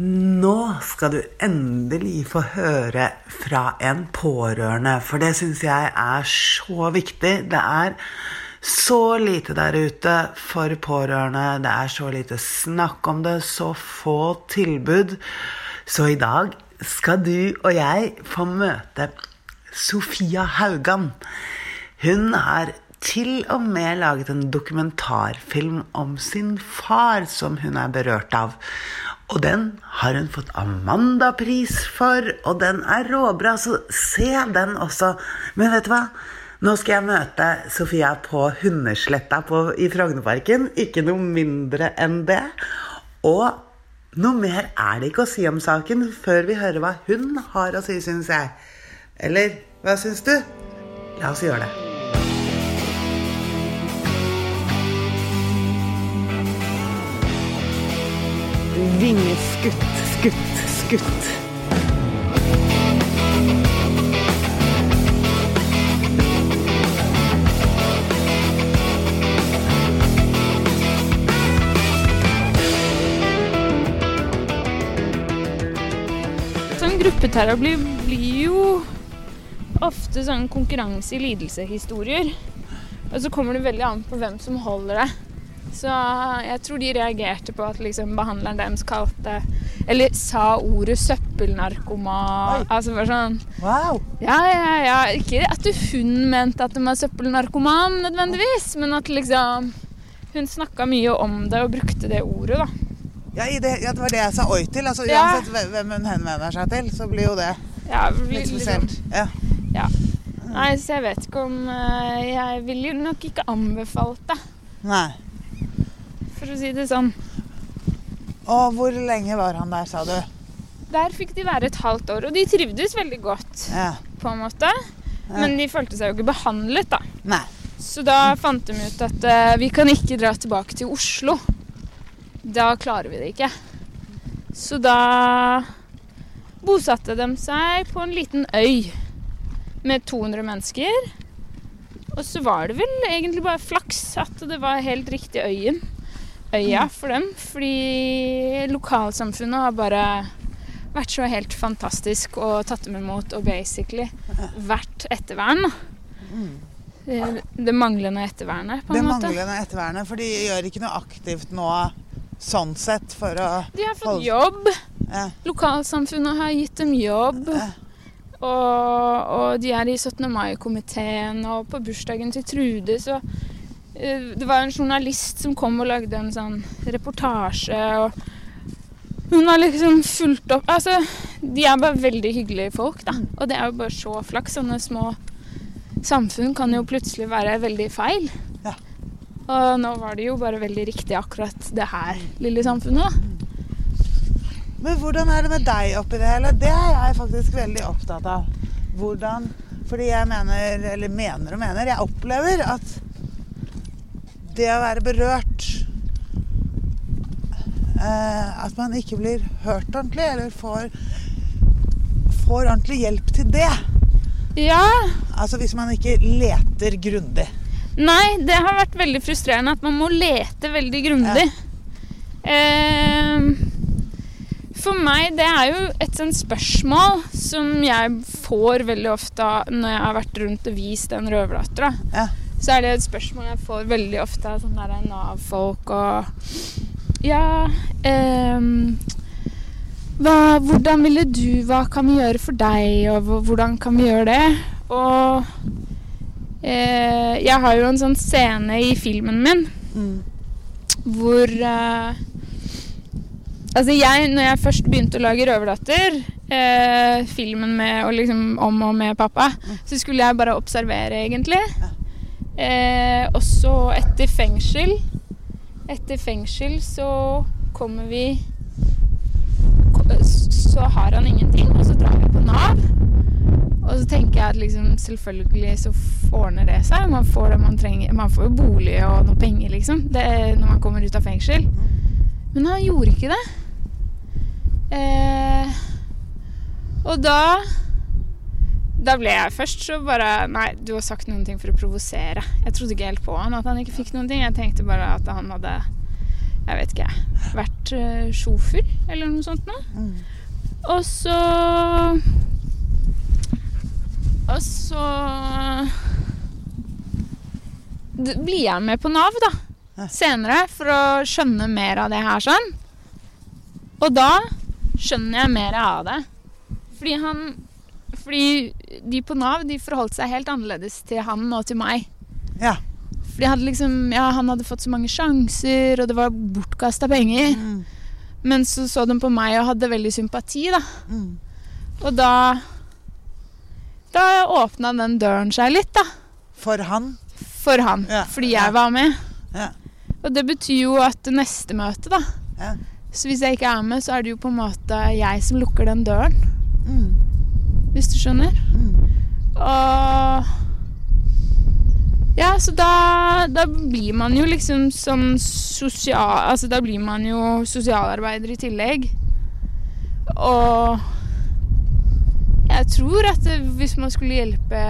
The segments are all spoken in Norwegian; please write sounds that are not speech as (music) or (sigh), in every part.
Nå skal du endelig få høre fra en pårørende, for det syns jeg er så viktig. Det er så lite der ute for pårørende, det er så lite snakk om det, så få tilbud. Så i dag skal du og jeg få møte Sofia Haugan. Hun har til og med laget en dokumentarfilm om sin far, som hun er berørt av. Og den har hun fått Amanda-pris for, og den er råbra, så se den også. Men vet du hva? Nå skal jeg møte Sofia på Hundesletta på, i Frognerparken. Ikke noe mindre enn det. Og noe mer er det ikke å si om saken før vi hører hva hun har å si, syns jeg. Eller hva syns du? La oss gjøre det. Vingeskutt, skutt, skutt. Sånn gruppeterror blir, blir jo ofte sånn konkurranse i lidelsehistorier. Og så kommer det veldig an på hvem som holder det. Så jeg tror de reagerte på at liksom behandleren deres kalte Eller sa ordet søppelnarkoman. Altså bare sånn Wow! Ja, ja, ja. Ikke at hun mente at de var søppelnarkoman nødvendigvis, men at liksom Hun snakka mye om det og brukte det ordet, da. Ja, det, ja, det var det jeg sa oi til. Altså, Ja. Uansett hvem- hvem hun henvender seg til, så blir jo det Ja, litt spesielt. Ja. Ja. Nei, så jeg vet ikke om eh, Jeg ville nok ikke anbefalt det, Nei. For å si det sånn. Og hvor lenge var han der, sa du? Der fikk de være et halvt år, og de trivdes veldig godt, Ja. på en måte. Men de følte seg jo ikke behandlet, da. Nei. Så da fant de ut at uh, vi kan ikke dra tilbake til Oslo. Da klarer vi det ikke. Så da bosatte de seg på en liten øy med 200 mennesker. Og så var det vel egentlig bare flaks at det var helt riktig øyen. Øya for dem. Fordi lokalsamfunnet har bare vært så helt fantastisk og tatt dem imot og basically vært ettervern. Det, det manglende ettervernet, på Det en måte. manglende ettervernet, for de gjør ikke noe aktivt nå sånn sett for å De har fått jobb. ja. Lokalsamfunnet har gitt dem jobb. Ja. Og, og de er i 17. mai-komiteen og på bursdagen til Trude, så eh, Det var en journalist som kom og lagde en sånn reportasje, og hun har liksom fulgt opp Altså, de er bare veldig hyggelige folk, da. Og det er jo bare så flaks. Sånne små samfunn kan jo plutselig være veldig feil. Ja. Og nå var det jo bare veldig riktig akkurat det her lille samfunnet, da. Men hvordan er det med deg oppi det hele? Det er jeg faktisk veldig opptatt av. Hvordan Fordi jeg mener, eller mener og mener, jeg opplever at det å være berørt eh, At man ikke blir hørt ordentlig, eller får, får ordentlig hjelp til det. Ja, Altså hvis man ikke leter grundig. Nei, det har vært veldig frustrerende at man må lete veldig grundig. Ehm, for meg, det er jo et sånt spørsmål som jeg får veldig ofte når jeg har vært rundt og vist den røverdattera. Ja. Så er det et spørsmål jeg får veldig ofte av sånne Nav-folk og Ja ehm, hva, Hvordan ville du Hva kan vi gjøre for deg, og hvordan kan vi gjøre det? Og eh, jeg har jo en sånn scene i filmen min Mm. hvor eh, Altså jeg, når jeg først begynte å lage 'Røverdatter', eh, filmen med, og liksom, om og med pappa, så skulle jeg bare observere, egentlig. Eh, og så etter fengsel Etter fengsel så kommer vi Så har han ingenting, og så drar vi på Nav. Og så tenker jeg at liksom, selvfølgelig så ordner det seg. Man får det man trenger. Man får jo bolig og noe penger, liksom, det når man kommer ut av fengsel. Men han gjorde ikke det. Eh, og da Da ble jeg først så bare Nei, du har sagt noen ting for å provosere. Jeg trodde ikke helt på han, at han ikke fikk noen ting. Jeg tenkte bare at han hadde Jeg vet ikke, vært uh, eh, eller noe sånt noe. Mm. Og så Og så blir jeg med på Nav, da. Senere, for å skjønne mer av det her sånn. Og da skjønner jeg mer av det. Fordi han Fordi de på Nav de forholdt seg helt annerledes til han og til meg. Ja. Fordi hadde liksom, ja, han hadde fått så mange sjanser, og det var bortkasta penger. Mm. Men så så de på meg og hadde veldig sympati, da. Mm. Og da Da åpna den døren seg litt, da. For han. For han. Ja, Fordi jeg var med. Ja. Og det betyr jo at neste møte, da Ja. Så hvis jeg ikke er med, så er det jo på en måte jeg som lukker den døren. Mm. Hvis du skjønner? Og Ja, så da, da blir man jo liksom sånn sosial... Altså da blir man jo sosialarbeider i tillegg. Og jeg tror at hvis man skulle hjelpe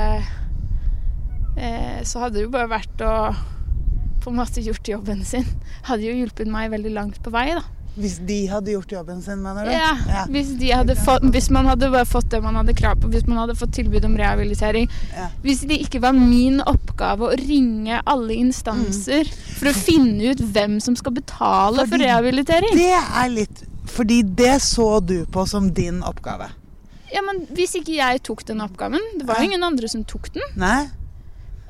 eh, Så hadde det jo bare vært å på en måte gjort jobben sin. Hadde jo hjulpet meg veldig langt på vei, da. Hvis de hadde gjort jobben sin, mener du? Ja, Ja. Hvis, fått, hvis man hadde bare fått det man hadde krav på, hvis man hadde fått tilbud om rehabilitering. Ja. Hvis det ikke var min oppgave å ringe alle instanser for å finne ut hvem som skal betale for rehabilitering. Det er litt Fordi det så du på som din oppgave. Ja, men Hvis ikke jeg tok den oppgaven Det var jo ingen andre som tok den. Nei?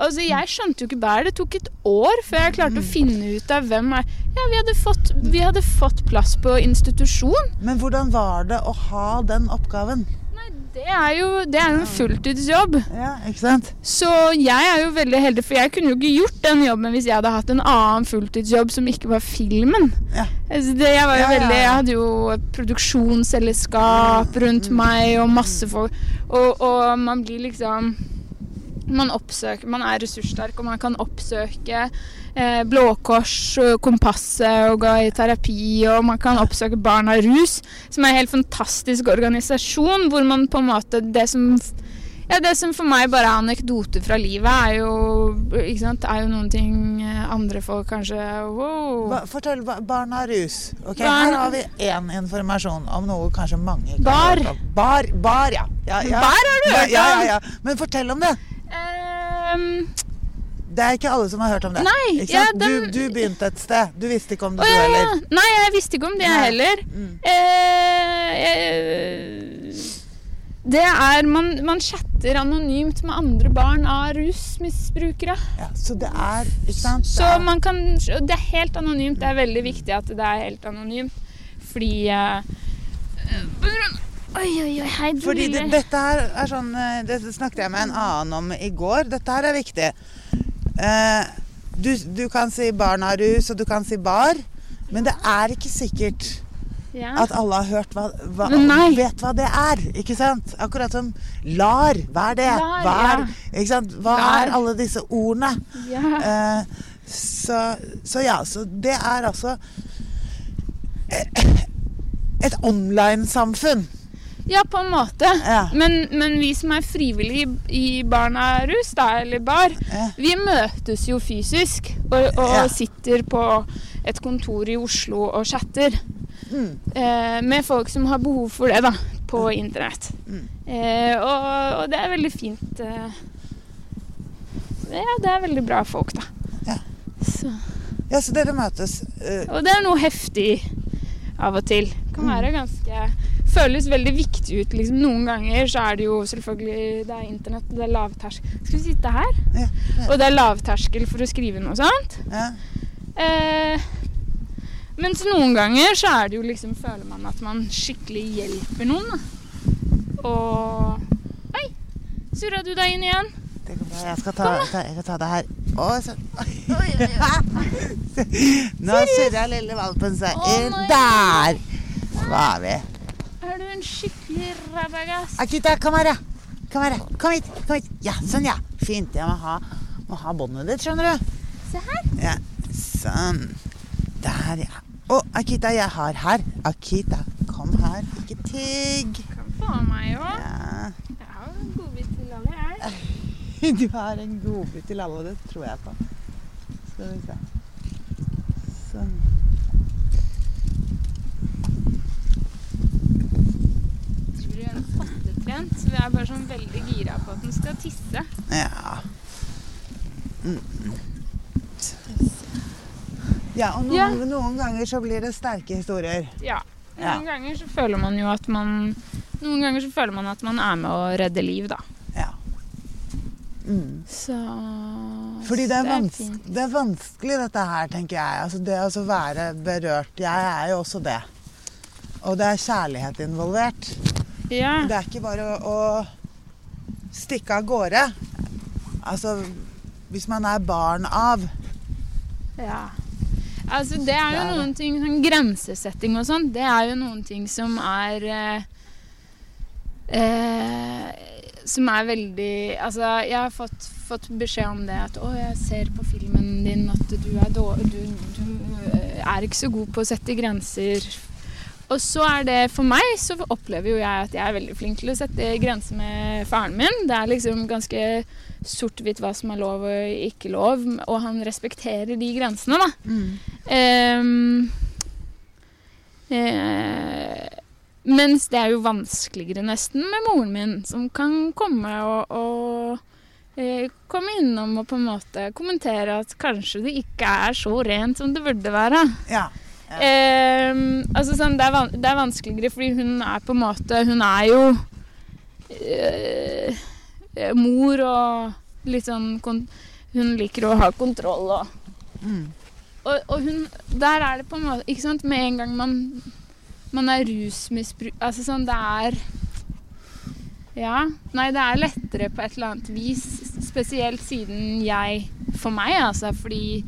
Altså, Jeg skjønte jo ikke bedre. Det tok et år før jeg klarte å Mm. finne ut av hvem er Ja, vi hadde fått, vi hadde fått plass på institusjon. Men hvordan var det å ha den oppgaven? Det er jo det er en fulltidsjobb. Ja, ikke sant? Så jeg er jo veldig heldig, for jeg kunne jo ikke gjort den jobben hvis jeg hadde hatt en annen fulltidsjobb som ikke var filmen. Ja. Altså det, jeg, var jo Ja, ja, veldig, jeg hadde jo et produksjonsselskap rundt meg og masse folk. Og, og man blir liksom Man oppsøker Man er ressurssterk, og man kan oppsøke eh, Blå Kors Kompasset og gå i terapi, og man kan oppsøke Barna Rus, som er en helt fantastisk organisasjon, hvor man på en måte Det som ja, Det som for meg bare er anekdoter fra livet, er jo, sant? er jo noen ting eh, andre folk kanskje wow. Ba, fortell ba, Barna rus. Okay, Barn- Her har vi én informasjon om noe kanskje mange kan Bar. Bar, bar, ja. ja, ja. Bar har du hørt om! ja, ja, ja. Men fortell om det. Ehm, Det er ikke alle som har hørt om det. Nei, ja, den- du, du begynte et sted. Du visste ikke om det, Å du ja, heller. ja. Nei, jeg visste ikke om det, jeg heller. Mm. Eh, eh, det er man, man chatter anonymt med andre barn av rusmisbrukere. Ja, så det er Ikke sant? Så man kan Det er helt anonymt. Det er veldig viktig at det er helt anonymt. Fordi eh, Oi, oi, oi, hei, du Fordi det, dette her er sånn Det snakket jeg med en annen om i går. Dette her er viktig. Eh, du, du kan si barnarus, og du kan si bar. Men det er ikke sikkert ja. at alle har hørt hva, hva vet hva det er. Ikke sant? Akkurat som LAR. Hva er det? LAR, hva er, ja. ikke sant? Hva LAR. er alle disse ordene? ja. Eh, så, så ja, så det er altså eh, et online-samfunn. Ja, på en måte. Ja. Men, men vi som er frivillige i Barna Rus, da, eller bar, Ja. vi møtes jo fysisk og, og Ja. sitter på et kontor i Oslo og chatter Mm. eh, med folk som har behov for det, da, på internett. Mm. Eh, og, og det er veldig fint. Eh, ja, det er veldig bra folk, da. Ja. Så. Ja, så dere møtes. Uh. Og det er noe heftig av og til. Kan Mm. være ganske Føles veldig viktig ut. Liksom. Noen ganger så er det jo selvfølgelig Det er internett, og det er lavterskel Skal vi sitte her? ja, Og det er lavterskel for å skrive noe sånt. ja. Eh, mens noen ganger så er det jo liksom Føler man at man skikkelig hjelper noen. Da. Og Oi! Surra du deg inn igjen? Det går bra. Jeg skal ta, ta, jeg skal ta det her. Å, så. (laughs) Nå surrer lille valpen seg inn. Der var vi. Er du en skikkelig rabagass? Akita, kom her, ja. Kom her, ja. Kom hit. kom hit. Ja, sånn, ja. Fint. Jeg må ha, må ha båndet ditt, skjønner du. Se her. Ja, sånn. Der, ja. Å, Akita, jeg har her. Akita, kom her. Ikke tigg. Kan få meg òg. Ja. Jeg har en godbit til alle, jeg. (laughs) Du har en godbit til alle, det tror jeg på. Skal vi se. Sånn. Er bare sånn veldig gira på at den skal tisse. Ja. Mm. Ja, og noen, Ja. noen ganger så blir det sterke historier. Ja. Ja. Noen ganger så føler man jo at man Noen ganger så føler man at man er med å redde liv, da. Ja. Mm. Så Fordi det er, vans fint. det er vanskelig dette her, tenker jeg. Altså det å være berørt. Jeg er jo også det. Og det er kjærlighet involvert. Ja. Det er ikke bare å, å stikke av gårde. Altså hvis man er barn av. Ja. Altså, det er jo noen ting sånn Grensesetting og sånn, det er jo noen ting som er eh, eh, Som er veldig Altså, jeg har fått, fått beskjed om det at Å, jeg ser på filmen din at du er dårlig du, du eh, er ikke så god på å sette grenser. Og så er det For meg så opplever jo jeg at jeg er veldig flink til å sette grenser med faren min. Det er liksom ganske sort-hvitt hva som er lov og ikke lov, og han respekterer de grensene, da. Ehm, eh, mens det er jo vanskeligere nesten med moren min, som kan komme og, og eh, komme innom og på en måte kommentere at kanskje det ikke er så rent som det burde være. Ja. Ehm, altså sånn, det, er det er vanskeligere fordi hun er på en måte Hun er jo eh, mor og litt sånn Hun liker å ha kontroll og Mm. og, og hun Der er det på en måte Ikke sant? Med en gang man Man er rusmisbruk... Altså sånn, det er Ja. Nei, det er lettere på et eller annet vis. Spesielt siden jeg For meg, altså. Fordi,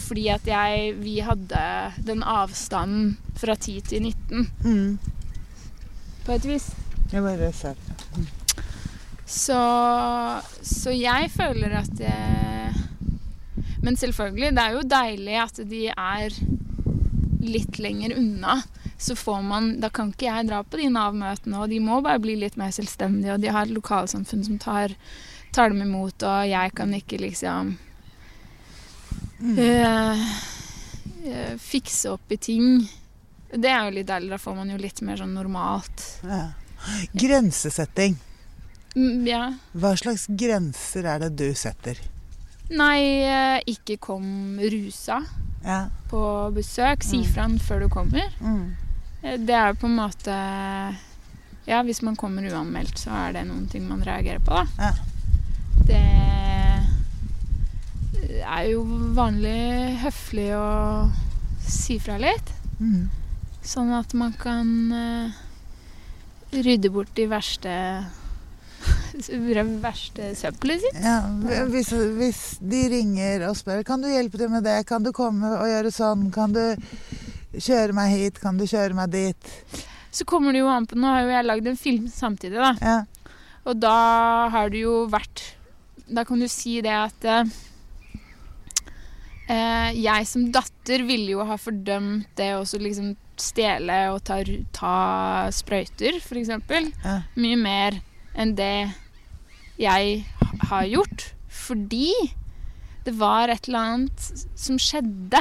fordi at jeg Vi hadde den avstanden fra 10 til 19, Mm. på et vis. Jeg bare ser. Så, så jeg føler at jeg Men selvfølgelig, det er jo deilig at de er litt lenger unna. Så får man Da kan ikke jeg dra på de Nav-møtene, og de må bare bli litt mer selvstendige, og de har et lokalsamfunn som tar, tar dem imot, og jeg kan ikke liksom eh, eh, fikse opp i ting. Det er jo litt deilig. Da får man jo litt mer sånn normalt. Ja. Grensesetting. Mm, Ja. Hva slags grenser er det du setter? Nei, eh, ikke kom rusa Ja. på besøk. Si Mm. før du kommer. Mm. Eh, Det er på en måte Ja, hvis man kommer uanmeldt, så er det noen ting man reagerer på, da. Ja. Det er jo vanlig høflig å si fra litt. Mm. Sånn at man kan uh, rydde bort de verste (laughs) verste søppelet sitt. Ja, hvis, hvis de ringer og spør Kan du hjelpe til med det, kan du komme og gjøre sånn, kan du kjøre meg hit, kan du kjøre meg dit? Så kommer det jo an på Nå har jo jeg lagd en film samtidig, da. Ja. Og da har du jo vært Da kan du si det at eh, jeg som datter ville jo ha fordømt det å liksom stjele og ta, ta sprøyter, f.eks. Ja. Mye mer enn det jeg har gjort. Fordi det var et eller annet som skjedde.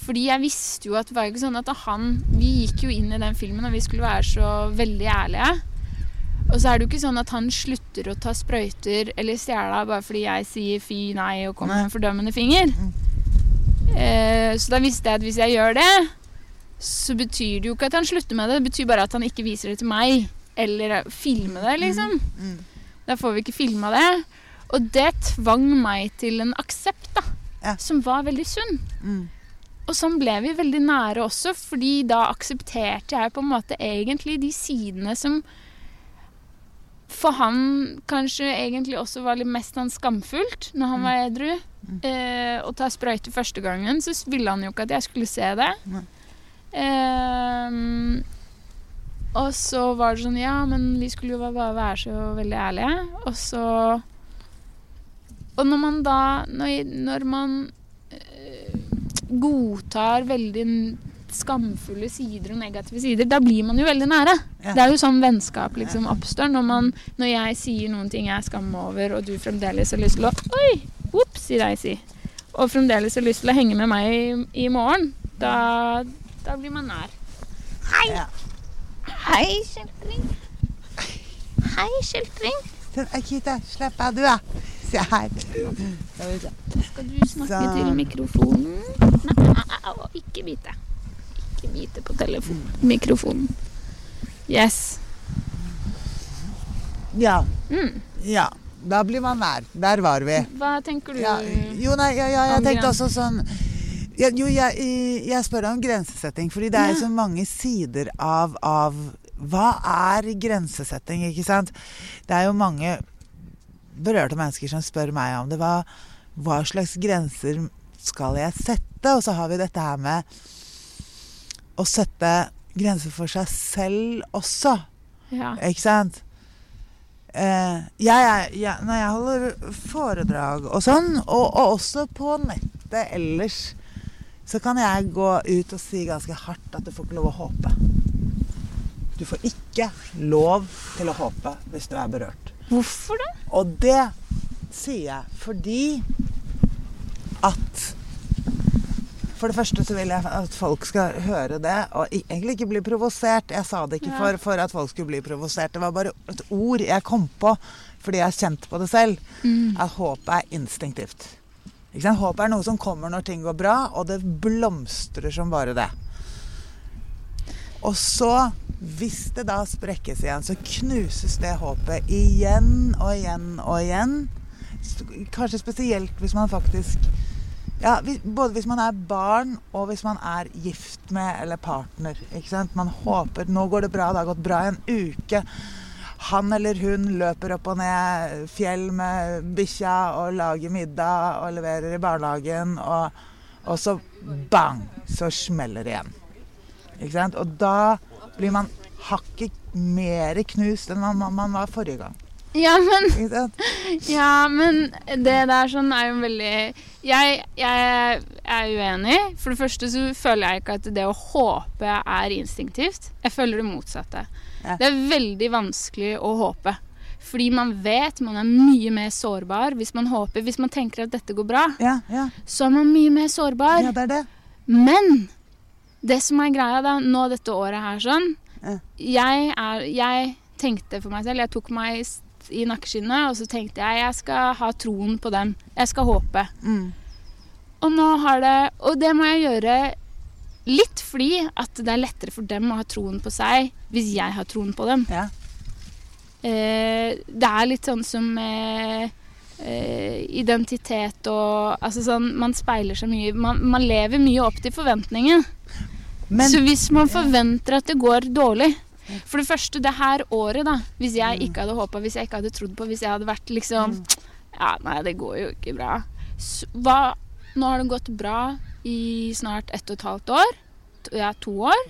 Fordi jeg visste jo at det var jo ikke sånn at han Vi gikk jo inn i den filmen, og vi skulle være så veldig ærlige. Og så er det jo ikke sånn at han slutter å ta sprøyter eller stjele bare fordi jeg sier fy, nei og kommer med en fordømmende finger. Eh, så da visste jeg at hvis jeg gjør det, så betyr det jo ikke at han slutter med det. Det betyr bare at han ikke viser det til meg. Eller filmer det, liksom. Mm. Da får vi ikke filma det. Og det tvang meg til en aksept, da. Ja. Som var veldig sunn. Mm. Og sånn ble vi veldig nære også, fordi da aksepterte jeg på en måte egentlig de sidene som for han kanskje egentlig også var litt mest sånn skamfullt når han var edru. Eh, å ta sprøyte første gangen, så ville han jo ikke at jeg skulle se det. Ehm, og så var det sånn Ja, men vi skulle jo bare være så veldig ærlige. Og så Og når man da Når, når man eh, godtar veldig skamfulle sider og negative sider, da blir man jo veldig nære. Ja. Det er jo sånn vennskap liksom oppstår. Når, man, når jeg sier noen ting jeg skammer meg over, og du fremdeles har lyst til å Oi! Ops, sier jeg, si. Og fremdeles har lyst til å henge med meg i, i morgen, da, da blir man nær. Hei! Ja. Hei, kjeltring. Hei, kjeltring. Akita, slapp av du, da. Se her. Skal. Skal du snakke Så. til mikrofonen? Nei, ikke bite. Ikke vite på telefon, Mikrofonen. Yes. Ja. Mm. Ja. Da blir man nær. Der var vi. Hva tenker du? Ja, jo, nei, ja, ja, jeg tenkte også sånn Jo, jeg, jeg spør om grensesetting, fordi det er så mange sider av, av Hva er grensesetting, ikke sant? Det er jo mange berørte mennesker som spør meg om det. Hva, hva slags grenser skal jeg sette? Og så har vi dette her med å sette grenser for seg selv også. Ja. Ikke sant? Eh, jeg, jeg, når jeg holder foredrag og sånn, og, og også på nettet ellers, så kan jeg gå ut og si ganske hardt at du får ikke lov å håpe. Du får ikke lov til å håpe hvis du er berørt. Hvorfor det? Og det sier jeg fordi at For det første så vil jeg at folk skal høre det, og egentlig ikke bli provosert. Jeg sa det ikke for, for at folk skulle bli provosert. Det var bare et ord jeg kom på fordi jeg har kjent på det selv. At håpet er instinktivt. Håpet er noe som kommer når ting går bra, og det blomstrer som bare det. Og så, hvis det da sprekkes igjen, så knuses det håpet igjen og igjen og igjen. Kanskje spesielt hvis man faktisk ja, Både hvis man er barn og hvis man er gift med eller partner. Ikke sant? Man håper 'nå går det bra', det har gått bra i en uke. Han eller hun løper opp og ned fjell med bikkja og lager middag og leverer i barnehagen, og, og så bang, så smeller det igjen. Ikke sant? Og da blir man hakket mer knust enn man, man, var forrige gang. Ja, men (laughs) Ja, men det der sånn er jo veldig jeg, jeg er uenig. For det første så føler jeg ikke at det å håpe er instinktivt. Jeg føler det motsatte. Ja. Det er veldig vanskelig å håpe. Fordi man vet man er mye mer sårbar hvis man håper. Hvis man tenker at dette går bra, Ja, ja, så er man mye mer sårbar. ja, det er det. Men det som er greia da, nå dette året her sånn jeg, er, jeg tenkte for meg selv Jeg tok meg i nakkeskinnet, og så tenkte jeg jeg skal ha troen på dem. Jeg skal håpe. Mm. Og nå har det Og det må jeg gjøre litt fordi at det er lettere for dem å ha troen på seg hvis jeg har troen på dem. Ja. Eh, det er litt sånn som eh, identitet og Altså sånn Man speiler seg mye Man, man lever mye opp til forventningen. Men Så hvis man forventer at det går dårlig For det første, det her året, da Hvis jeg ikke hadde håpa, hvis jeg ikke hadde trodd på Hvis jeg hadde vært liksom Ja, nei, det går jo ikke bra. Hva, nå har det gått bra i snart ett og et halvt år. Ja, to år.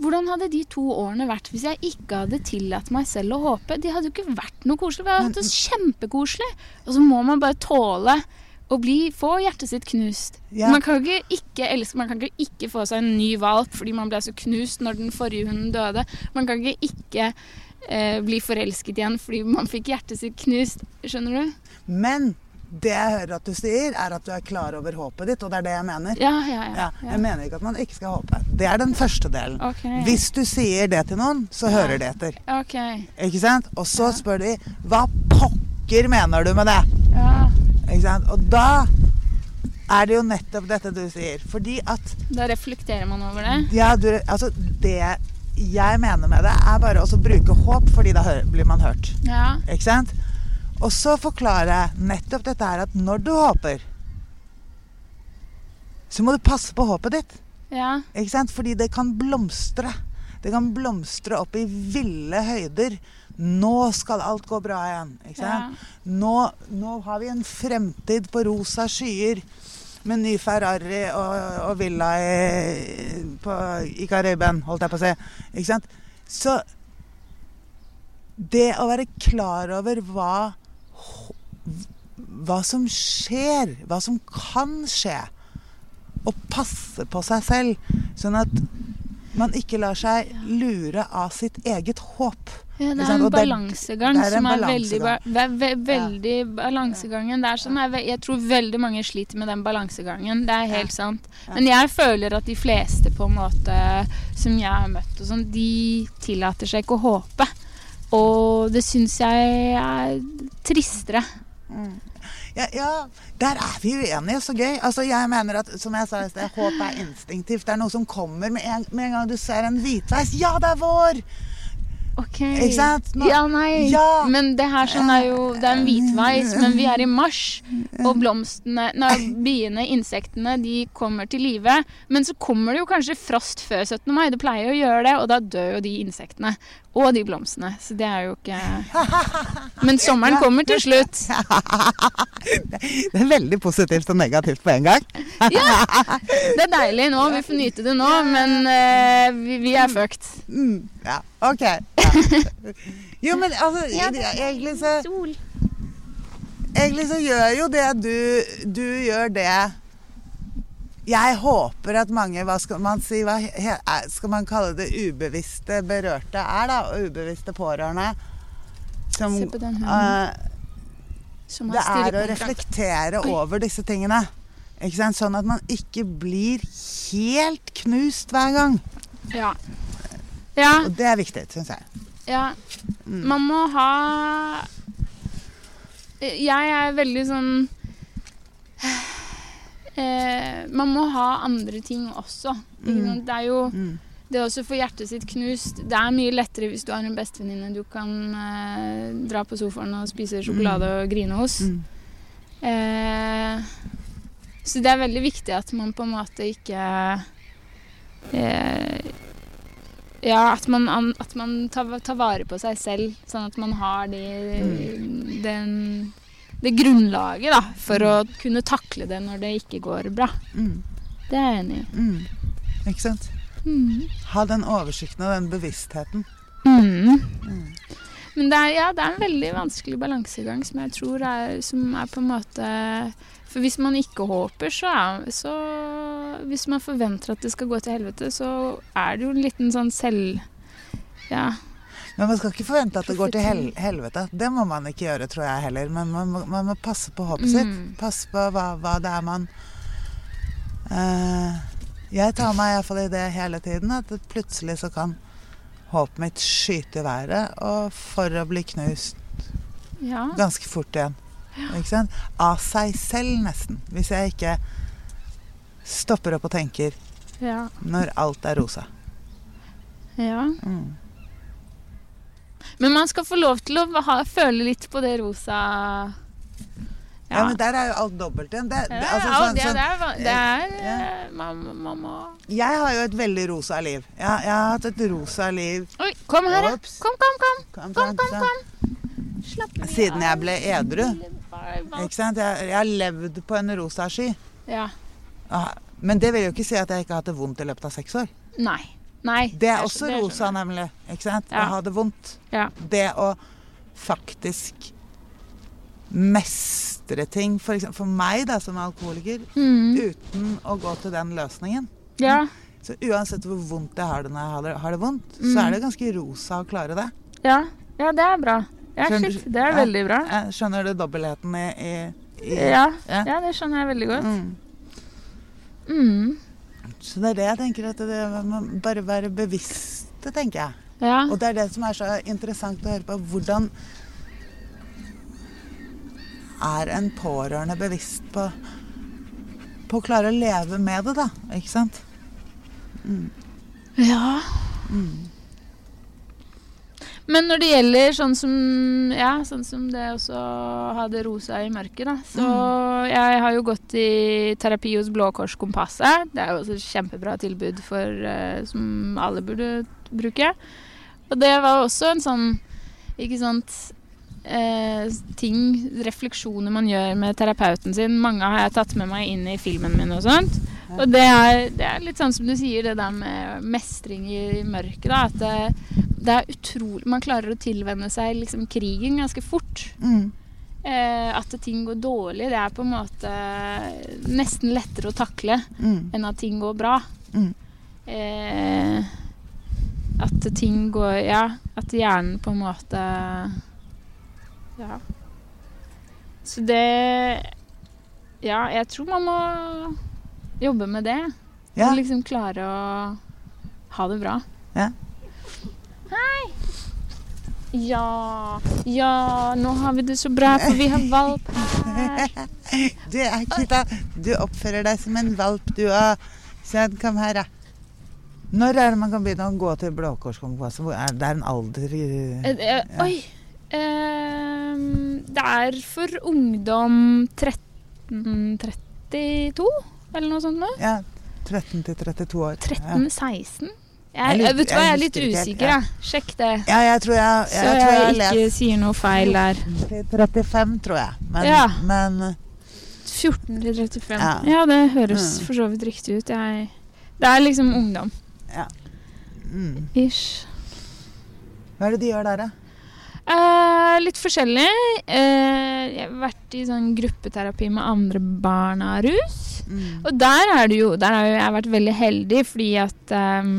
Hvordan hadde de to årene vært hvis jeg ikke hadde tillatt meg selv å håpe? De hadde jo ikke vært noe koselig. Vi hadde hatt det kjempekoselig. Og så må man bare tåle å bli, få hjertet sitt knust. Ja. Man kan ikke ikke elske, man kan ikke ikke få seg en ny valp fordi man ble så knust når den forrige hunden døde. Man kan ikke ikke eh, bli forelsket igjen fordi man fikk hjertet sitt knust. Skjønner du? Men det jeg hører at du sier, er at du er klar over håpet ditt, og det er det jeg mener. Ja, ja, ja. Jeg mener ikke at man ikke skal håpe. Det er den første delen. Ok. Hvis du sier det til noen, så hører de etter. Ok. Ikke sant? Og så spør de hva pokker mener du med det? Ja. Ikke sant? Og da er det jo nettopp dette du sier. Fordi at Da reflekterer man over det. ja, du, altså, det jeg mener med det, er bare å bruke håp, fordi da blir man hørt. Ja. Ikke sant? Og så forklarer jeg nettopp dette her at når du håper, så må du passe på håpet ditt. Ja. Ikke sant? Fordi det kan blomstre. Det kan blomstre opp i ville høyder. Nå skal alt gå bra igjen. Sant? Nå, nå har vi en fremtid på rosa skyer. Med ny Ferrari og, og villa i, på, i Karibien, holdt jeg på å si. Ikke sant? Så det å være klar over hva hva som skjer, hva som kan skje, og passe på seg selv, sånn at man ikke lar seg lure av sitt eget håp. Ja, det er en balansegang det- det er en som er veldig, ba- balansegang. ve ve veldig balansegangen. Det er sånn, jeg, jeg tror veldig mange sliter med den balansegangen. Det er helt sant. Men jeg føler at de fleste på en måte som jeg har møtt, sånn, de tillater seg ikke å håpe. Og det syns jeg er tristere. Ja, ja, der er vi uenige. Så gøy. Altså, jeg mener at, som jeg sa i sted, håp er instinktivt. Det er noe som kommer med en, med en gang du ser en hvitveis. Ja, det er vår! Ok. Ikke sant? Nå- Ja, nei. Ja. Men det her sånn er jo Det er en hvitveis, men vi er i mars. Og blomstene Nei, biene, insektene, de kommer til live. Men så kommer det jo kanskje frost før 17. mai. Det pleier å gjøre det, og da dør jo de insektene. Og de blomstene. Så det er jo ikke Men sommeren kommer til slutt. (laughs) Det er veldig positivt og negativt på en gang. (laughs) Det er deilig nå. Vi får nyte det nå, men uh, vi, vi er fucked. Mm, ja, ok. Ja. (laughs) Jo, men altså, egentlig så Sol. Egentlig så gjør jo det du Du gjør det Jeg håper at mange Hva skal man si? Hva skal man kalle det ubevisste berørte er, da? Ubevisste pårørende. Som Se på den hunden. eh, Som Det er å reflektere Oi. over disse tingene. Ikke sant? Sånn at man ikke blir helt knust hver gang. Ja. Ja. Og det er viktig, syns jeg. Ja. Mm. Man må ha Jeg er veldig sånn eh, Man må ha andre ting også. Mm. Det er jo Mm. det å også få hjertet sitt knust Det er mye lettere hvis du har en bestevenninne du kan eh, dra på sofaen og spise sjokolade og grine hos. Mm. Eh, så det er veldig viktig at man på en måte ikke eh, Ja, at man, at man tar, tar vare på seg selv, sånn at man har de, den, det grunnlaget da, for å kunne takle det når det ikke går bra. Mm. Det er jeg enig i. Mm. Ikke sant? Mm. Ha den oversikten og den bevisstheten. Mm. Mm. Men det er, ja, det er en veldig vanskelig balansegang som jeg tror er, som er på en måte For hvis man ikke håper, så er så Hvis man forventer at det skal gå til helvete, så er det jo en liten sånn selv... Ja. Men man skal ikke forvente at det går til hel helvete. Det må man ikke gjøre, tror jeg heller. Men man må, man må passe på håpet sitt. Mm. Passe på hva, hva det er man uh, Jeg tar meg iallfall i det hele tiden, at plutselig så kan håpet mitt skyte i været, og for å bli knust ja. ganske fort igjen. Sant? Av seg selv, nesten. Hvis jeg ikke stopper opp og tenker Ja. når alt er rosa. ja. Mm. Men man skal få lov til å ha, føle litt på det rosa Ja. men der er jo alt dobbelt igjen. Det, det, Ja, altså, sånn, sånn, det er, Mamma det er Ja. eh, man, man Jeg har jo et veldig rosa liv. Jeg, jeg har hatt et rosa liv Oi, kom her, ja. Kom, kom, kom. Kom, Kom, kom, sånn. kom. Slapp av. Siden jeg ble edru. Ikke sant? Jeg, jeg har levd på en rosa sky. Ja. Ah, Men det vil jo ikke si at jeg ikke har hatt det vondt i løpet av seks år. Nei. Nei. Det er også det rosa, nemlig. Ikke sant? Ja. Å ha det vondt. Ja. Det å faktisk mestre ting, for, eksempel, for meg da, som alkoholiker, Mm. uten å gå til den løsningen. Ja. Så uansett hvor vondt jeg har det når jeg har det, har det vondt, Mm. så er det ganske rosa å klare det. ja. Ja, det er bra. Ja, Skjønner- shit. Det er Ja. veldig bra. Jeg skjønner du dobbeltheten i, i, i Ja. Ja. ja, det skjønner jeg veldig godt. Mm. Mm. Så det er det jeg tenker at det man må bare være bevisste, tenker jeg. Ja. Og det er det som er så interessant å høre på. Hvordan er en pårørende bevisst på på å klare å leve med det, da. Ikke sant? ja. Mm. Men når det gjelder sånn som Ja, sånn som det også hadde ha det rosa i mørket, da. Så Mm. jeg har jo gått i terapi hos Blå Kors Kompasset. Det er jo også et kjempebra tilbud for, uh, som alle burde bruke. Og det var også en sånn Ikke sant eh, ting, refleksjoner man gjør med terapeuten sin. Mange har jeg tatt med meg inn i filmen min og sånt. Og det er, det er litt sånn som du sier, det der med mestring i mørket. Da, at det, det er utrolig Man klarer å tilvenne seg liksom krigen ganske fort. Mm. Eh, at ting går dårlig, det er på en måte nesten lettere å takle Mm. enn at ting går bra. Mm. Eh, at ting går Ja, at hjernen på en måte Ja. Så det Ja, jeg tror man må jobbe med det. Ja. Og liksom klare å ha det bra. Ja. Hei! Ja, ja, nå har vi det så bra, for vi har valp her. (laughs) Du er Kita, du oppfører deg som en valp, du òg. Sånn, kom her, da. Når er det man kan begynne å gå til Blå Kors-konkurranse? Det er en alder i Eh, eh, Ja. Oi. Um, det er for ungdom 1332, eller noe sånt noe. Ja, 13 til 32 år. 13-16? Jeg Jeg, vet du hva, jeg er litt usikker, ja. Sjekk det. Ja, jeg tror jeg, jeg, jeg, tror jeg jeg ikke sier noe feil der. 35, tror jeg. Men, Ja. men 14 til 35. Ja. Ja, det høres Mm. for så vidt riktig ut. Det er liksom ungdom. mm. Ish. Hva er det de gjør der, da? Eh, litt forskjellig. Uh, jeg har vært i sånn gruppeterapi med andre barn av rus. Mm. Og der er jo Der har jeg vært veldig heldig, fordi at um,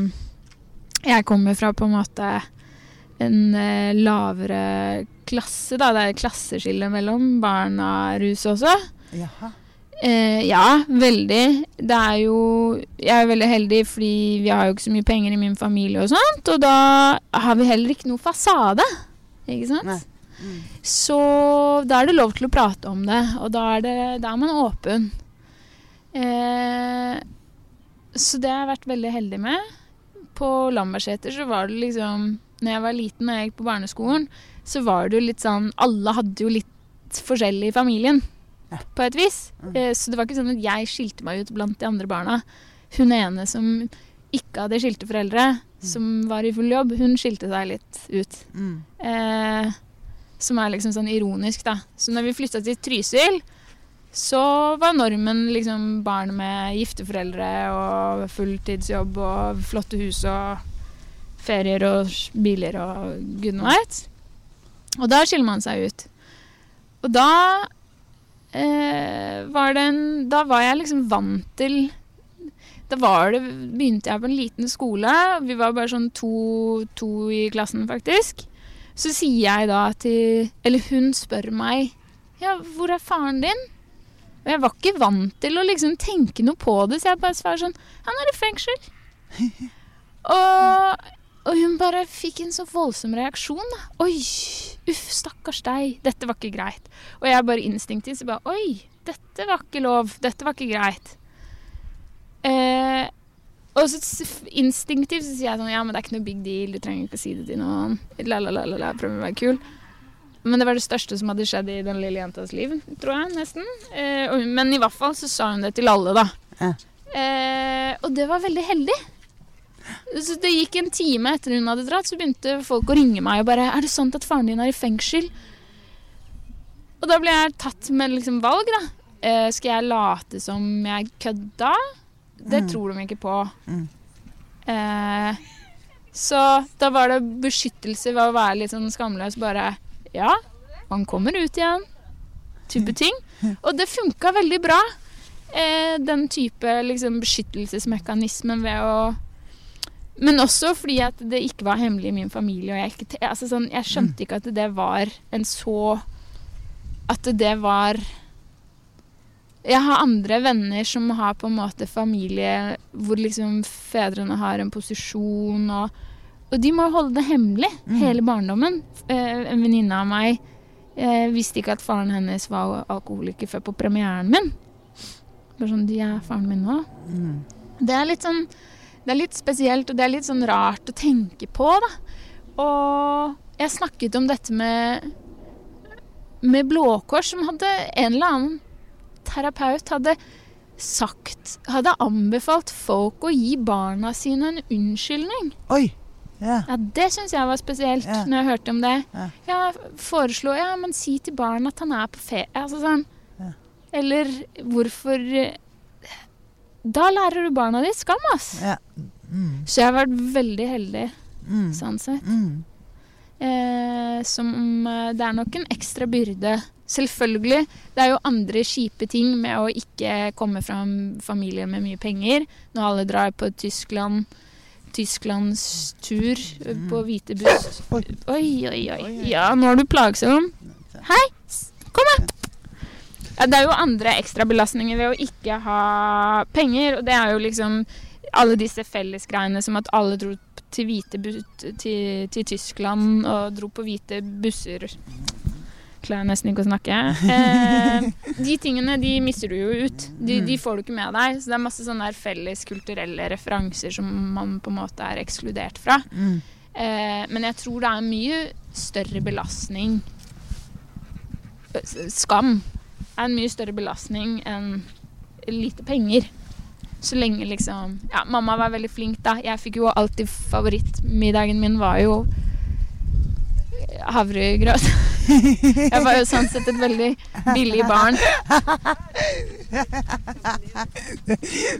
jeg kommer fra på en måte en uh, lavere klasse, da. Det er klasseskille mellom barn av rus også. Jaha. Uh, ja, veldig. Det er jo Jeg er veldig heldig fordi vi har jo ikke så mye penger i min familie og sånt, og da har vi heller ikke noe fasade. Ikke sant? Mm. Så da er det lov til å prate om det, og da er, det, da er man åpen. Eh, så det har jeg vært veldig heldig med. På Lambertseter så var det liksom Når jeg var liten og jeg gikk på barneskolen, så var det jo litt sånn Alle hadde jo litt forskjellig i familien, Ja. på et vis. Mm. Eh, så det var ikke sånn at jeg skilte meg ut blant de andre barna. Hun ene som ikke hadde skilte foreldre, som var i full jobb, hun skilte seg litt ut. Mm. Eh, som er liksom sånn ironisk, da. Så når vi flytta til Trysil, så var normen liksom barn med gifte foreldre og fulltidsjobb og flotte hus og ferier og biler og gudene veit. Og da skiller man seg ut. Og da eh, var det en Da var jeg liksom vant til Da var det, begynte jeg på en liten skole. Vi var bare sånn to, to i klassen, faktisk. Så sier jeg da til Eller hun spør meg Ja, hvor er faren din? Og jeg var ikke vant til å liksom tenke noe på det, så jeg bare svarer sånn Han er i fengsel. (laughs) og, og hun bare fikk en så voldsom reaksjon. da. Oi, uff, stakkars deg. Dette var ikke greit. Og jeg bare instinktivt så bare Oi, dette var ikke lov. Dette var ikke greit. Eh, og så instinktivt så sier jeg sånn Ja, men det er ikke noe big deal. Du trenger ikke å si det til noen. La, la, la, la, prøv å være kul. Men det var det største som hadde skjedd i den lille jentas liv, tror jeg, nesten. Eh, men i hvert fall så sa hun det til alle, da. Ja. Eh, og det var veldig heldig. Så det gikk en time etter hun hadde dratt, så begynte folk å ringe meg og bare 'Er det sant at faren din er i fengsel?' Og da ble jeg tatt med liksom valg, da. Eh, skal jeg late som jeg kødda? Det Mm. tror de ikke på. Mm. Eh, så da var det beskyttelse ved å være litt sånn skamløs. Bare Ja, han kommer ut igjen. Type ting. Og det funka veldig bra. Eh, den type liksom, beskyttelsesmekanismen ved å Men også fordi at det ikke var hemmelig i min familie. Jeg, ikke, altså sånn, jeg skjønte ikke at det var en så At det var Jeg har andre venner som har på en måte familie hvor liksom fedrene har en posisjon, og, og de må holde det hemmelig Mm. hele barndommen. Eh, en venninne av meg eh, visste ikke at faren hennes var alkoholiker før på premieren min. Bare sånn, de er faren min nå. Mm. Det er litt sånn Det er litt spesielt, og det er litt sånn rart å tenke på, da. Og jeg snakket om dette med med Blå Kors, som hadde en eller annen terapeut hadde sagt Hadde anbefalt folk å gi barna sine en unnskyldning. Oi! Yeah. Ja, Det syns jeg var spesielt yeah. når jeg hørte om det. Ja. Ja, foreslo Ja, men si til barn at han er på ferie. Altså sånn. Yeah. Eller hvorfor eh, Da lærer du barna ditt skam, ass. Mm. Så jeg har vært veldig heldig Mm. sånn sett. Mm. Eh, som eh, Det er nok en ekstra byrde. Selvfølgelig. Det er jo andre kjipe ting med å ikke komme fra en familie med mye penger. Når alle drar på Tyskland Tysklands tur eh, på hvite buss. Oi. Oi, oi. Ja, nå er du plagsom. Hei! Kom, da! Ja, det er jo andre ekstrabelastninger ved å ikke ha penger, og det er jo liksom alle disse fellesgreiene som at alle dro til hvite til, til Tyskland og dro på hvite busser. Klarer nesten ikke å snakke. Eh, de tingene de mister du jo ut. De, de får du ikke med deg. Så det er masse sånne felles kulturelle referanser som man på en måte er ekskludert fra. Mm. Eh, men jeg tror det er mye større belastning Skam er en mye større belastning enn lite penger. Så lenge liksom Ja, mamma var veldig flink, da. Jeg fikk jo alltid favorittmiddagen min var jo havregrøt. (laughs) Jeg var jo sånn sett et veldig billig barn.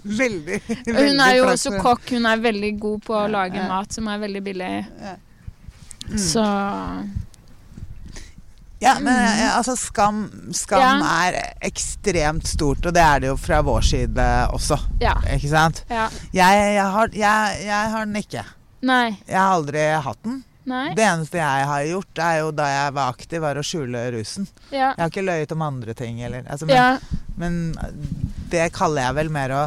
Veldig, veldig hun er jo også kokk. Hun er veldig god på å lage mat som er veldig billig. Så Ja, men eh, altså skam, skam. Ja. er ekstremt stort, og det er det jo fra vår side også. ja. Ikke sant? ja. Jeg, jeg, har, jeg, jeg har den ikke. Nei. Jeg har aldri hatt den. Nei. Det eneste jeg har gjort, er jo da jeg var aktiv, var å skjule rusen. Ja. Jeg har ikke løyet om andre ting, eller altså, men, Ja. men det kaller jeg vel mer å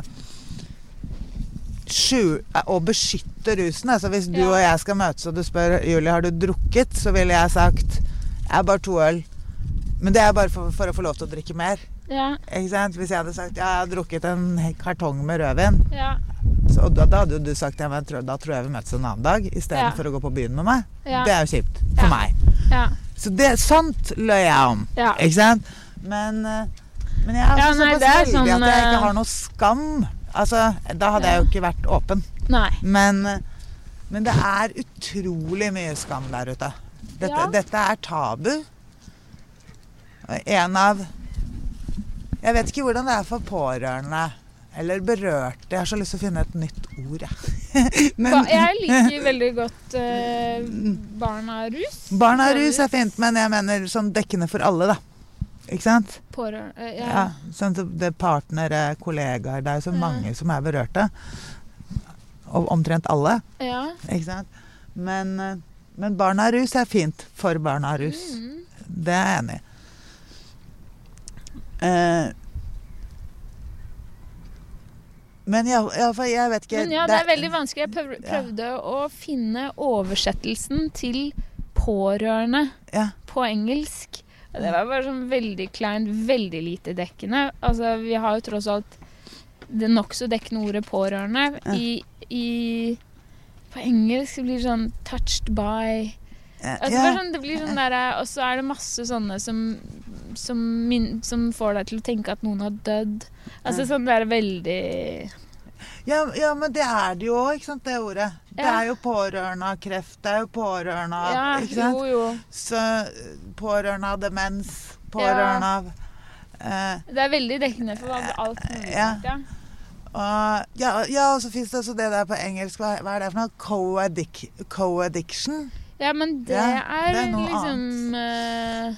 skju- å beskytte rusen. Altså hvis du Ja. og jeg skal møtes og du spør Julie har du drukket, så ville jeg sagt jeg har bare to øl. Men det er bare for, for å få lov til å drikke mer. Ja. Hvis jeg hadde sagt ja, jeg har drukket en kartong med rødvin, Ja. og da, da hadde du sagt ja, men da tror jeg vi møtes en annen dag istedenfor Ja. å gå på byen med meg. Ja. Det er jo kjipt for Ja. meg. Ja. Så det, sånt løy jeg om. Ikke sant? Men, eh, men jeg er Ja, også nei, såpass det heldig sånn, at jeg ikke eh, har noe skam. Altså, da hadde jeg jo ikke vært åpen. Nei. Men, eh, men det er utrolig mye skam der ute. Dette, dette er tabu. En av Jeg vet ikke hvordan det er for pårørende eller berørte. Jeg har så lyst til å finne et nytt ord, jeg. (laughs) Men, jeg liker veldig godt eh, barna rus. Barna rus er fint, men jeg mener sånn dekkende for alle, da. Ikke sant? Pårørende eh, ja. Ja, sånn som det er partnere, kollegaer Det er jo så Ja. mange som er berørte. Og omtrent alle. ja. Ikke sant? Men, men barn barna rus er fint for barna rus. Mm. Det er jeg enig i. Eh, men ja, for jeg vet ikke Men ja, det er veldig vanskelig. Jeg prøvde, prøvde å finne oversettelsen til pårørende Ja. på engelsk. Det var bare sånn veldig kleint, veldig lite dekkende. Altså, vi har jo tross alt det nokså dekkende ordet pårørende. Ja. I, i På engelsk blir det sånn 'touched by' Altså, det, sånn, det blir sånn derre Og så er det masse sånne som, som, min, som får deg til å tenke at noen har dødd. Altså Ja. sånn det er veldig Ja, ja, men det er det jo òg, ikke sant, det ordet. Det er jo pårørende av kreft, det er jo pårørende av Ja, ikke sant? jo, jo. Så eh, pårørende av demens, pårørende av eh, Det er veldig dekkende for alt- mulig. Ja. Ja. og, ja, ja, og så fins det også det der på engelsk. Hva, hva er det for noe? Co-addiction? Co-addiction? Ja, men det Ja, er, det er liksom uh,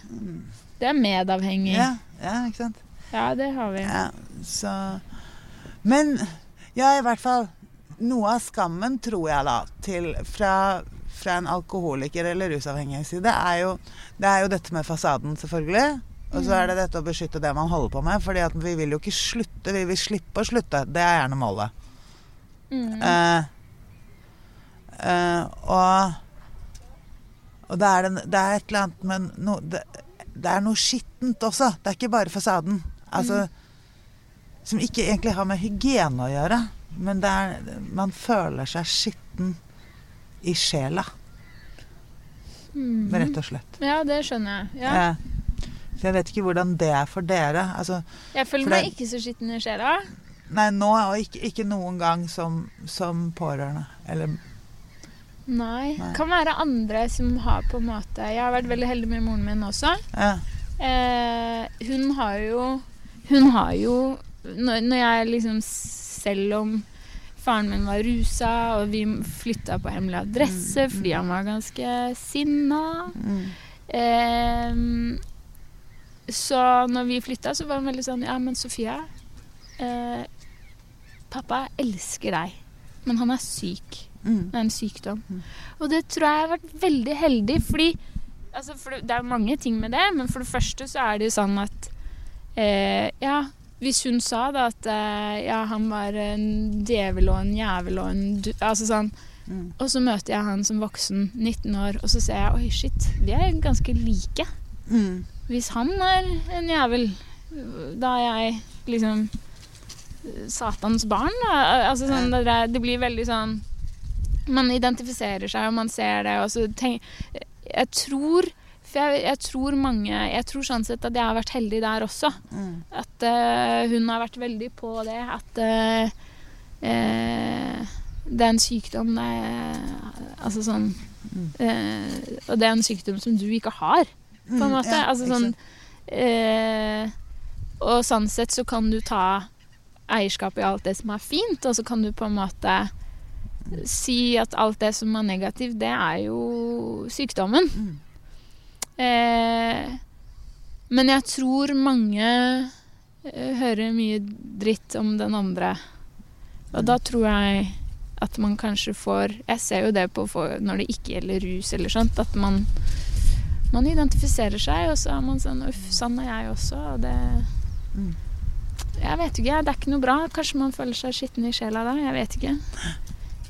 Det er medavhengig. Ja, ja, ikke sant? Ja, det har vi. Ja, så Men ja, i hvert fall Noe av skammen, tror jeg da, til, fra, fra en alkoholiker eller rusavhengig side, er jo, det er jo dette med fasaden, selvfølgelig. Og så er det dette å beskytte det man holder på med. fordi at vi vil jo ikke slutte, vi vil slippe å slutte. Det er gjerne målet. Mm. Eh, eh, og og det er, den, det er et eller annet Men no, det, det er noe skittent også. Det er ikke bare fasaden. Altså, Som ikke egentlig har med hygiene å gjøre. Men er, man føler seg skitten i sjela, Mm. rett og slett. Ja, det skjønner jeg. Ja. Eh, så jeg vet ikke hvordan det er for dere. Altså, Jeg føler meg det- ikke så skitten i sjela. nei, nå og ikke, ikke noen gang som, som pårørende. Eller Nei. Nei. Kan være andre som har på en måte Jeg har vært veldig heldig med moren min også. ja. Eh, hun har jo Hun har jo når, når jeg liksom Selv om faren min var rusa, og vi flytta på hemmelig adresse fordi han var ganske sinna Mm. eh, Så når vi flytta, så var han veldig sånn Ja, men Sofia eh, Pappa elsker deg, men han er syk. Mm. Det er en sykdom. Mm. Og det tror jeg har vært veldig heldig, fordi altså for det, det er mange ting med det, men for det første så er det jo sånn at eh, Ja, hvis hun sa da at eh, ja, han var en djevel og en jævel og en. Altså sånn. Mm. Og så møter jeg han som voksen, 19 år, og så ser jeg oi, shit, vi er ganske like. Mm. Hvis han er en jævel, da er jeg liksom Satans barn. Altså sånn, det, det blir veldig sånn Man identifiserer seg, og man ser det, og så tenk Jeg tror For jeg, jeg tror mange Jeg tror sånn sett at jeg har vært heldig der også. Mm. At uh, hun har vært veldig på det. At uh, det er en sykdom det er, Altså sånn Mm. Og det er en sykdom som du ikke har, på en Mm, måte. ja, altså sånn Og sånn sett så kan du ta eierskap i alt det som er fint, og så kan du på en måte si at alt det som er negativt, det er jo sykdommen. Mm. Eh, men jeg tror mange eh, hører mye dritt om den andre. Og da tror jeg at man kanskje får Jeg ser jo det på når det ikke gjelder rus eller sånt, at man man identifiserer seg, og så er man sånn Uff, sånn er jeg også. Og det Mm. Jeg vet ikke. Det er ikke noe bra. Kanskje man føler seg skitten i sjela da. Jeg vet ikke.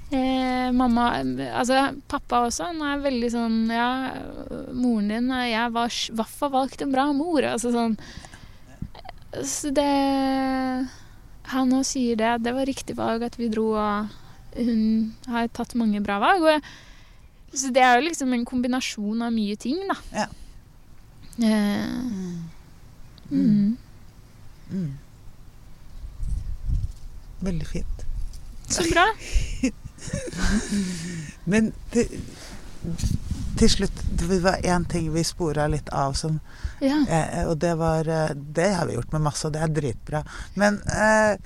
Eh, mamma Altså, pappa også. Han er veldig sånn Ja, moren din Jeg var vaffa valgt en bra mor. Altså sånn Så det Han òg sier det. Det var riktig valg at vi dro, og hun har tatt mange bra valg. Og så det er jo liksom en kombinasjon av mye ting, da. Ja. Eh, Mm. mm. Mm. Veldig fint. Så bra. (laughs) Men til, til slutt Det var én ting vi spora litt av som Ja. eh, Og det var eh, Det har vi gjort med masse, og det er dritbra. Men eh,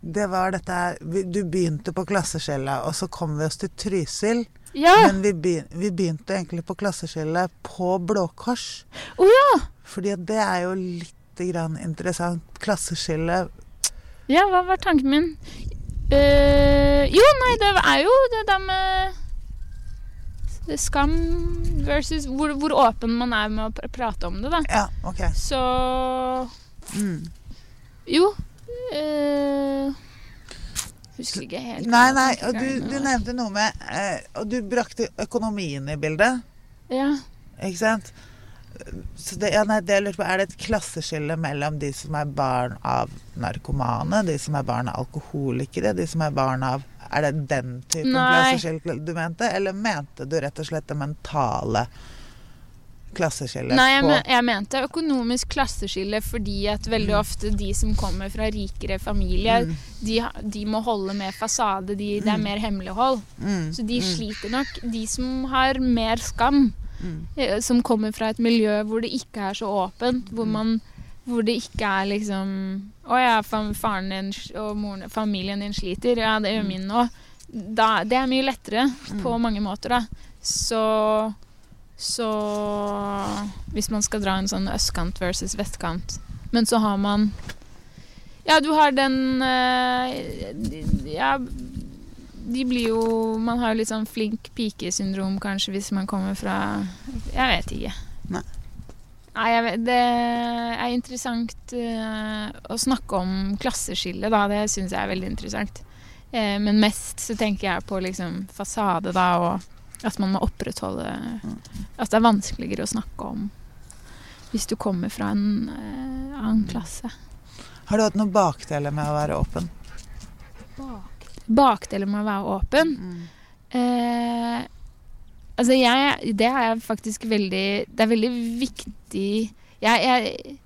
det var dette her Du begynte på klasseskjellet, og så kom vi oss til Trysil. Ja. Men vi, begyn, vi begynte egentlig på klasseskjellet på Blå Kors. Oh, ja! Fordi det er jo litt grann interessant. Klasseskille Ja, hva var tanken min? Uh, jo, nei, det er jo det der med skam versus hvor, hvor åpen man er med å pr prate om det, da. Ja, OK. Så Mm. jo Uh, Husker ikke helt. Nei, nei, og du, du nevnte noe med uh, Og du brakte økonomien i bildet, Ja. ikke sant? Så det, ja, nei, det på, Er det et klasseskille mellom de som er barn av narkomane, de som er barn av alkoholikere, de som er barn av Er det den typen klasseskille du mente, eller mente du rett og slett det mentale klasseskillet Nei, jeg, men, jeg mente økonomisk klasseskille fordi at veldig Mm. ofte de som kommer fra rikere familier, Mm, de, de må holde med fasade. De, det er Mm. mer hemmelighold. mm, Så de mm, sliter nok. De som har mer skam, mm, eh, som kommer fra et miljø hvor det ikke er så åpent, hvor, Mm. man, hvor det ikke er liksom Å ja, faren din og moren, familien din sliter. Ja, det gjør Mm. min òg. Det er mye lettere på mange måter, da. Så Så Hvis man skal dra en sånn østkant versus vestkant. Men så har man Ja, du har den eh, Ja, de blir jo Man har jo litt sånn flink pike-syndrom kanskje hvis man kommer fra Jeg vet ikke. Nei. Nei, jeg vet, det er interessant uh, å snakke om klasseskillet, da. Det syns jeg er veldig interessant. Eh, men mest så tenker jeg på liksom fasade, da, og at man må opprettholde At det er vanskeligere å snakke om hvis du kommer fra en uh, annen klasse. Har du hatt noen bakdeler med å være åpen? Bakdeler med å være åpen. Eh, altså, jeg Det er faktisk veldig Det er veldig viktig Jeg, jeg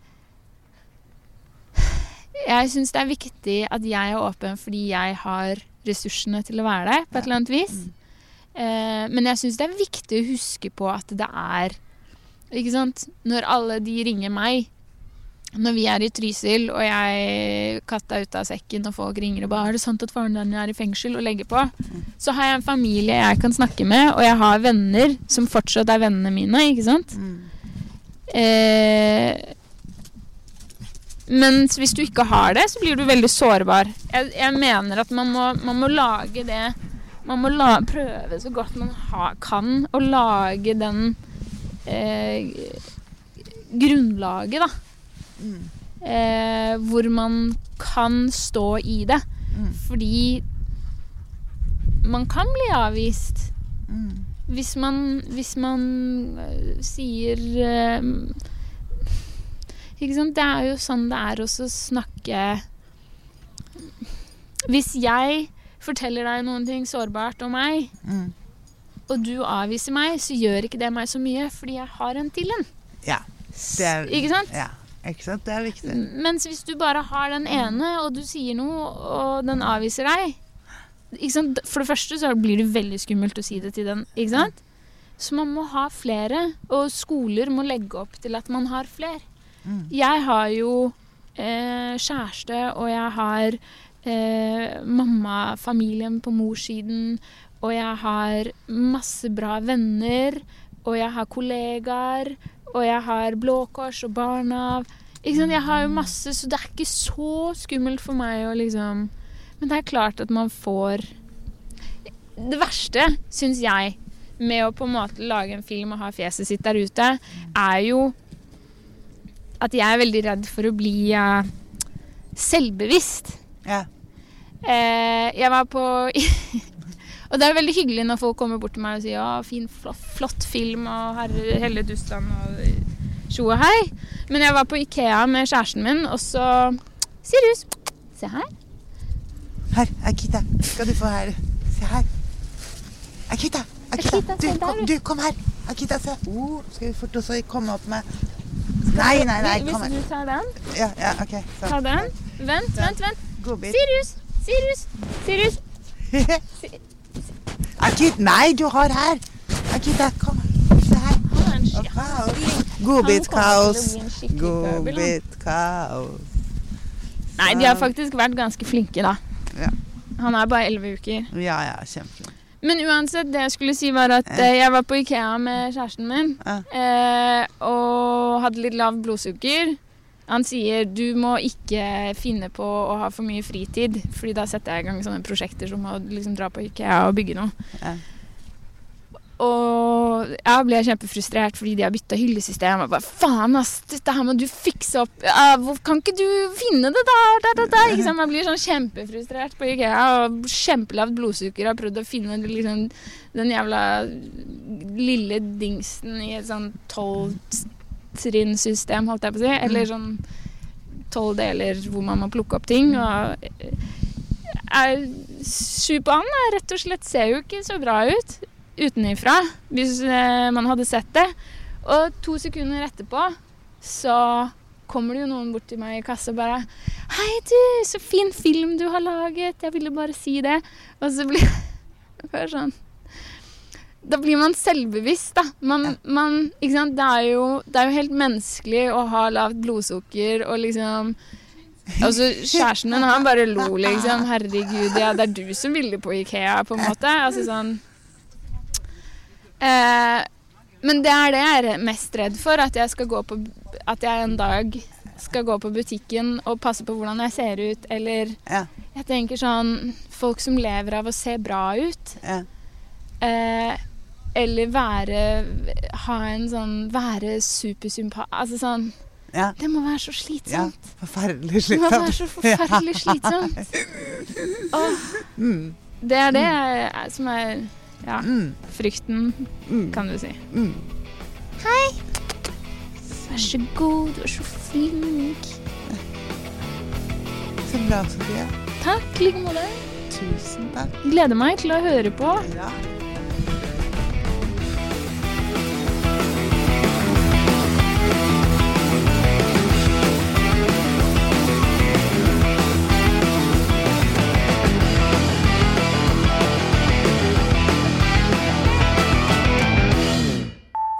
Jeg syns det er viktig at jeg er åpen fordi jeg har ressursene til å være der, på et eller annet vis. Eh, men jeg syns det er viktig å huske på at det er Ikke sant? Når alle de ringer meg når vi er i Trysil og jeg katta ut av sekken og folk ringer og bare 'Er det sant at faren din er i fengsel?' og legger på, så har jeg en familie jeg kan snakke med, og jeg har venner som fortsatt er vennene mine, ikke sant? Eh, mens hvis du ikke har det, så blir du veldig sårbar. Jeg, jeg mener at man må, man må lage det Man må la, prøve så godt man ha, kan å lage den eh, grunnlaget, da. Eh, hvor man kan stå i det. Mm. Fordi man kan bli avvist. Mm. Hvis man, hvis man øh, sier øh, Ikke sant? Det er jo sånn det er også å snakke Hvis jeg forteller deg noen ting sårbart om meg, Mm. og du avviser meg, så gjør ikke det meg så mye, fordi jeg har en til en. Ja. Det er, Ikke sant? Ja. Ikke sant? Det er viktig. Mens hvis du bare har den ene, og du sier noe, og den avviser deg? For det første så blir det veldig skummelt å si det til den. Ikke sant? Så man må ha flere, og skoler må legge opp til at man har flere. Mm. Jeg har jo eh, kjæreste, og jeg har eh, mamma-familien på morssiden, og jeg har masse bra venner, og jeg har kollegaer, og jeg har Blå Kors og Barnav. Ikke sant? Jeg har jo masse, så det er ikke så skummelt for meg å liksom Men det er klart at man får Det verste, syns jeg, med å på en måte lage en film og ha fjeset sitt der ute, er jo at jeg er veldig redd for å bli uh, selvbevisst. Ja. Eh, jeg var på (laughs) Og det er veldig hyggelig når folk kommer bort til meg og sier ja, fin, flott, flott film og herre Helle Dustan og tjo og hei. Men jeg var på Ikea med kjæresten min, og så Sirius, se her. Her, Akita. Skal du få her. Se her. Akita. Akita, Akita, du, kom, du. kom her. Akita, se. Oh, skal vi fort også komme opp med Nei, nei, nei. Kom her. Hvis du tar den, Ja, ja, OK. ta den. Vent, vent, vent. Sirius! Sirius, Sirius, (laughs) Akita, nei, du har her. Kom. Er Og skikkelig kaos. Godbit-kaos. Godbit-kaos. Nei, de har faktisk vært ganske flinke, da. Ja. Han er bare elleve uker. Ja, ja, kjempe. Men uansett, det jeg skulle si var at eh, jeg var på Ikea med kjæresten min Eh. eh, og hadde litt lav blodsukker. Han sier du må ikke finne på å ha for mye fritid, fordi da setter jeg i gang sånne prosjekter som å liksom dra på Ikea og bygge noe. Ja. Og jeg ble kjempefrustrert fordi de har bytta hyllesystem. Og bare, faen ass, dette her må du fikse opp. Kan ikke du finne det, da? da, da, da? Ikke sant? Man blir sånn kjempefrustrert på Ikea og kjempelavt blodsukker. Har prøvd å finne liksom, den jævla lille dingsen i et sånn tolvtrinnsystem, holdt jeg på å si. Eller sånn tolv deler hvor man må plukke opp ting. Og er er rett og slett ser jo ikke så bra ut utenifra, hvis eh, man hadde sett det. Og to sekunder etterpå så kommer det jo noen bort til meg i kassa og bare 'Hei, du, så fin film du har laget. Jeg ville bare si det.' Og så blir (laughs) det bare sånn Da blir man selvbevisst, da. Man, man, ikke sant? Det, er jo, det er jo helt menneskelig å ha lavt blodsukker og liksom Altså, Kjæresten min han bare lo, liksom. Herregud, ja, det er du som ville på Ikea, på en måte. Altså sånn eh, Men det er det jeg er mest redd for. At jeg skal gå på At jeg en dag skal gå på butikken og passe på hvordan jeg ser ut, eller Ja. Jeg tenker sånn Folk som lever av å se bra ut, Ja. eh, eller være Ha en sånn Være supersympa... Altså sånn ja. Det må være så ja. slitsomt. Forferdelig Det må være så forferdelig (laughs) slitsomt. oh, Mm. det er det jeg- som er ja, Mm. frykten, Mm. kan du si. Hei. Vær så god, du er så flink. Så bra, Sofie. Takk, i like måte. Tusen takk. Gleder meg til å høre på. Ja.